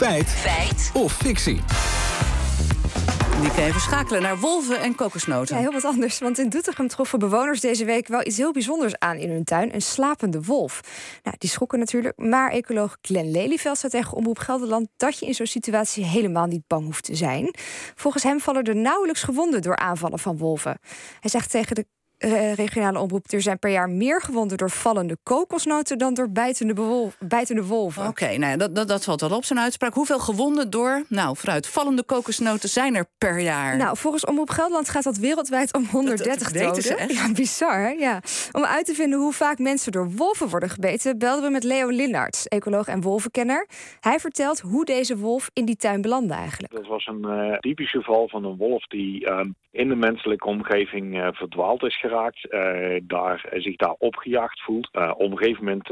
Feit. Feit. Of fictie. Ik even schakelen naar wolven en kokosnoten. Ja, heel wat anders. Want in Doetinchem troffen bewoners deze week wel iets heel bijzonders aan in hun tuin. Een slapende wolf. Nou, die schokken natuurlijk. Maar ecoloog Glenn Lelyveld zei tegen Omroep Gelderland... dat je in zo'n situatie helemaal niet bang hoeft te zijn. Volgens hem vallen er nauwelijks gewonden door aanvallen van wolven. Hij zegt tegen de uh, regionale omroep. Er zijn per jaar meer gewonden door vallende kokosnoten dan door bijtende, bijtende wolven. Oké, okay, nou, dat, dat, dat valt wel op zijn uitspraak. Hoeveel gewonden door, nou, vooruit vallende kokosnoten zijn er per jaar? Nou, volgens Omroep Gelderland gaat dat wereldwijd om 130 dat, doden. Ja, bizar. Ja. Om uit te vinden hoe vaak mensen door wolven worden gebeten, belden we met Leo Linnaerts, ecoloog en wolvenkenner. Hij vertelt hoe deze wolf in die tuin belandde eigenlijk. Dat was een uh, typisch geval van een wolf die uh, in de menselijke omgeving uh, verdwaald is geraakt, uh, daar, zich daar opgejaagd voelt. Uh, op een gegeven moment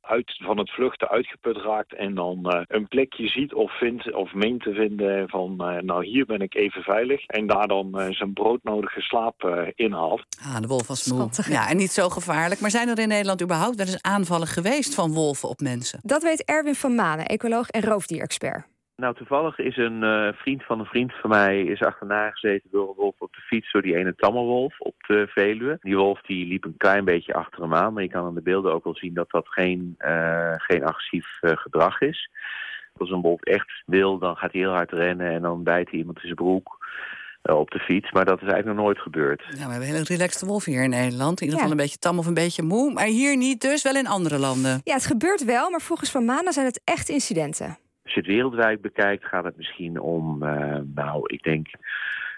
uit, van het vluchten uitgeput raakt en dan een plekje ziet of vindt of meent te vinden van nou hier ben ik even veilig. En daar dan zijn broodnodige slaap inhaalt. Ah, de wolf was moe. Ja, en niet zo gevaarlijk. Maar zijn er in Nederland überhaupt wel eens aanvallen geweest van wolven op mensen? Dat weet Erwin van Manen, ecoloog en roofdierexpert. Nou, toevallig is een uh, vriend van een vriend van mij is achterna gezeten door een wolf op de fiets, door die ene tammelwolf op de Veluwe. Die wolf die liep een klein beetje achter hem aan, maar je kan aan de beelden ook wel zien dat dat geen, uh, geen agressief uh, gedrag is. Als een wolf echt wil, dan gaat hij heel hard rennen en dan bijt hij iemand in zijn broek op de fiets. Maar dat is eigenlijk nog nooit gebeurd. Ja, we hebben een hele relaxte wolf hier in Nederland. In ieder geval een beetje tam of een beetje moe. Maar hier niet dus, wel in andere landen. Ja, het gebeurt wel, maar volgens Van Manen zijn het echt incidenten. Als je het wereldwijd bekijkt, gaat het misschien om, uh, nou, ik denk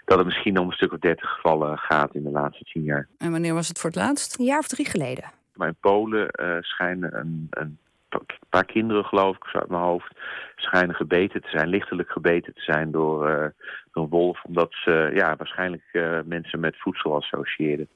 dat het misschien om een stuk of dertig gevallen gaat in de laatste tien jaar. En wanneer was het voor het laatst? Een jaar of drie geleden. Maar in Polen uh, schijnen een, een, paar kinderen, geloof ik, uit mijn hoofd, schijnen gebeten te zijn, lichtelijk gebeten te zijn door, uh, door een wolf, omdat ze ja, waarschijnlijk mensen met voedsel associeerden.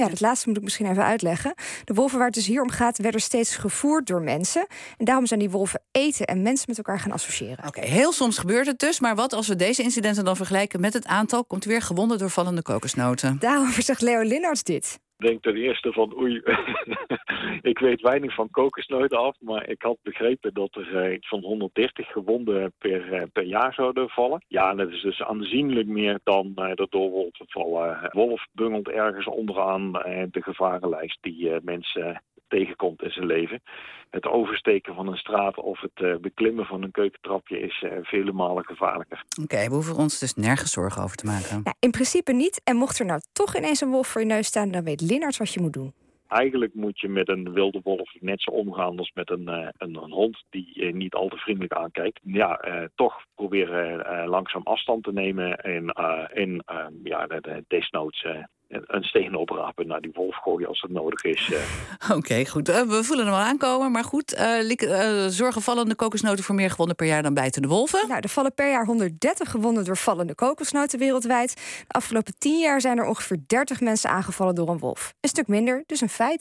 Ja, dat laatste moet ik misschien even uitleggen. De wolven waar het dus hier om gaat, werden steeds gevoerd door mensen. En daarom zijn die wolven eten en mensen met elkaar gaan associëren. Oké, heel soms gebeurt het dus. Maar wat als we deze incidenten dan vergelijken met het aantal... komt weer gewonden door vallende kokosnoten? Daarover zegt Leo Linnards dit denk ten eerste van oei, ik weet weinig van kokosnoten af, maar ik had begrepen dat er iets van 130 gewonden per, uh, per jaar zouden vallen. Ja, dat is dus aanzienlijk meer dan de door wolven vallen. Wolf bungelt ergens onderaan uh, de gevarenlijst die mensen tegenkomt in zijn leven. Het oversteken van een straat of het uh, beklimmen van een keukentrapje is uh, vele malen gevaarlijker. Oké, we hoeven ons dus nergens zorgen over te maken. Ja, in principe niet. En mocht er nou toch ineens een wolf voor je neus staan, dan weet Linnard wat je moet doen. Eigenlijk moet je met een wilde wolf net zo omgaan als met een, uh, een, een, hond die niet al te vriendelijk aankijkt. Ja, toch proberen langzaam afstand te nemen en in ja, desnoods een steen oprapen naar die wolf gooien als het nodig is. Oké, okay, goed. Uh, we voelen hem al aankomen. Maar goed, uh, uh, zorgen vallende kokosnoten voor meer gewonden per jaar dan bijtende wolven? Nou, er vallen per jaar 130 gewonden door vallende kokosnoten wereldwijd. De afgelopen 10 jaar zijn er ongeveer 30 mensen aangevallen door een wolf. Een stuk minder, dus een feit.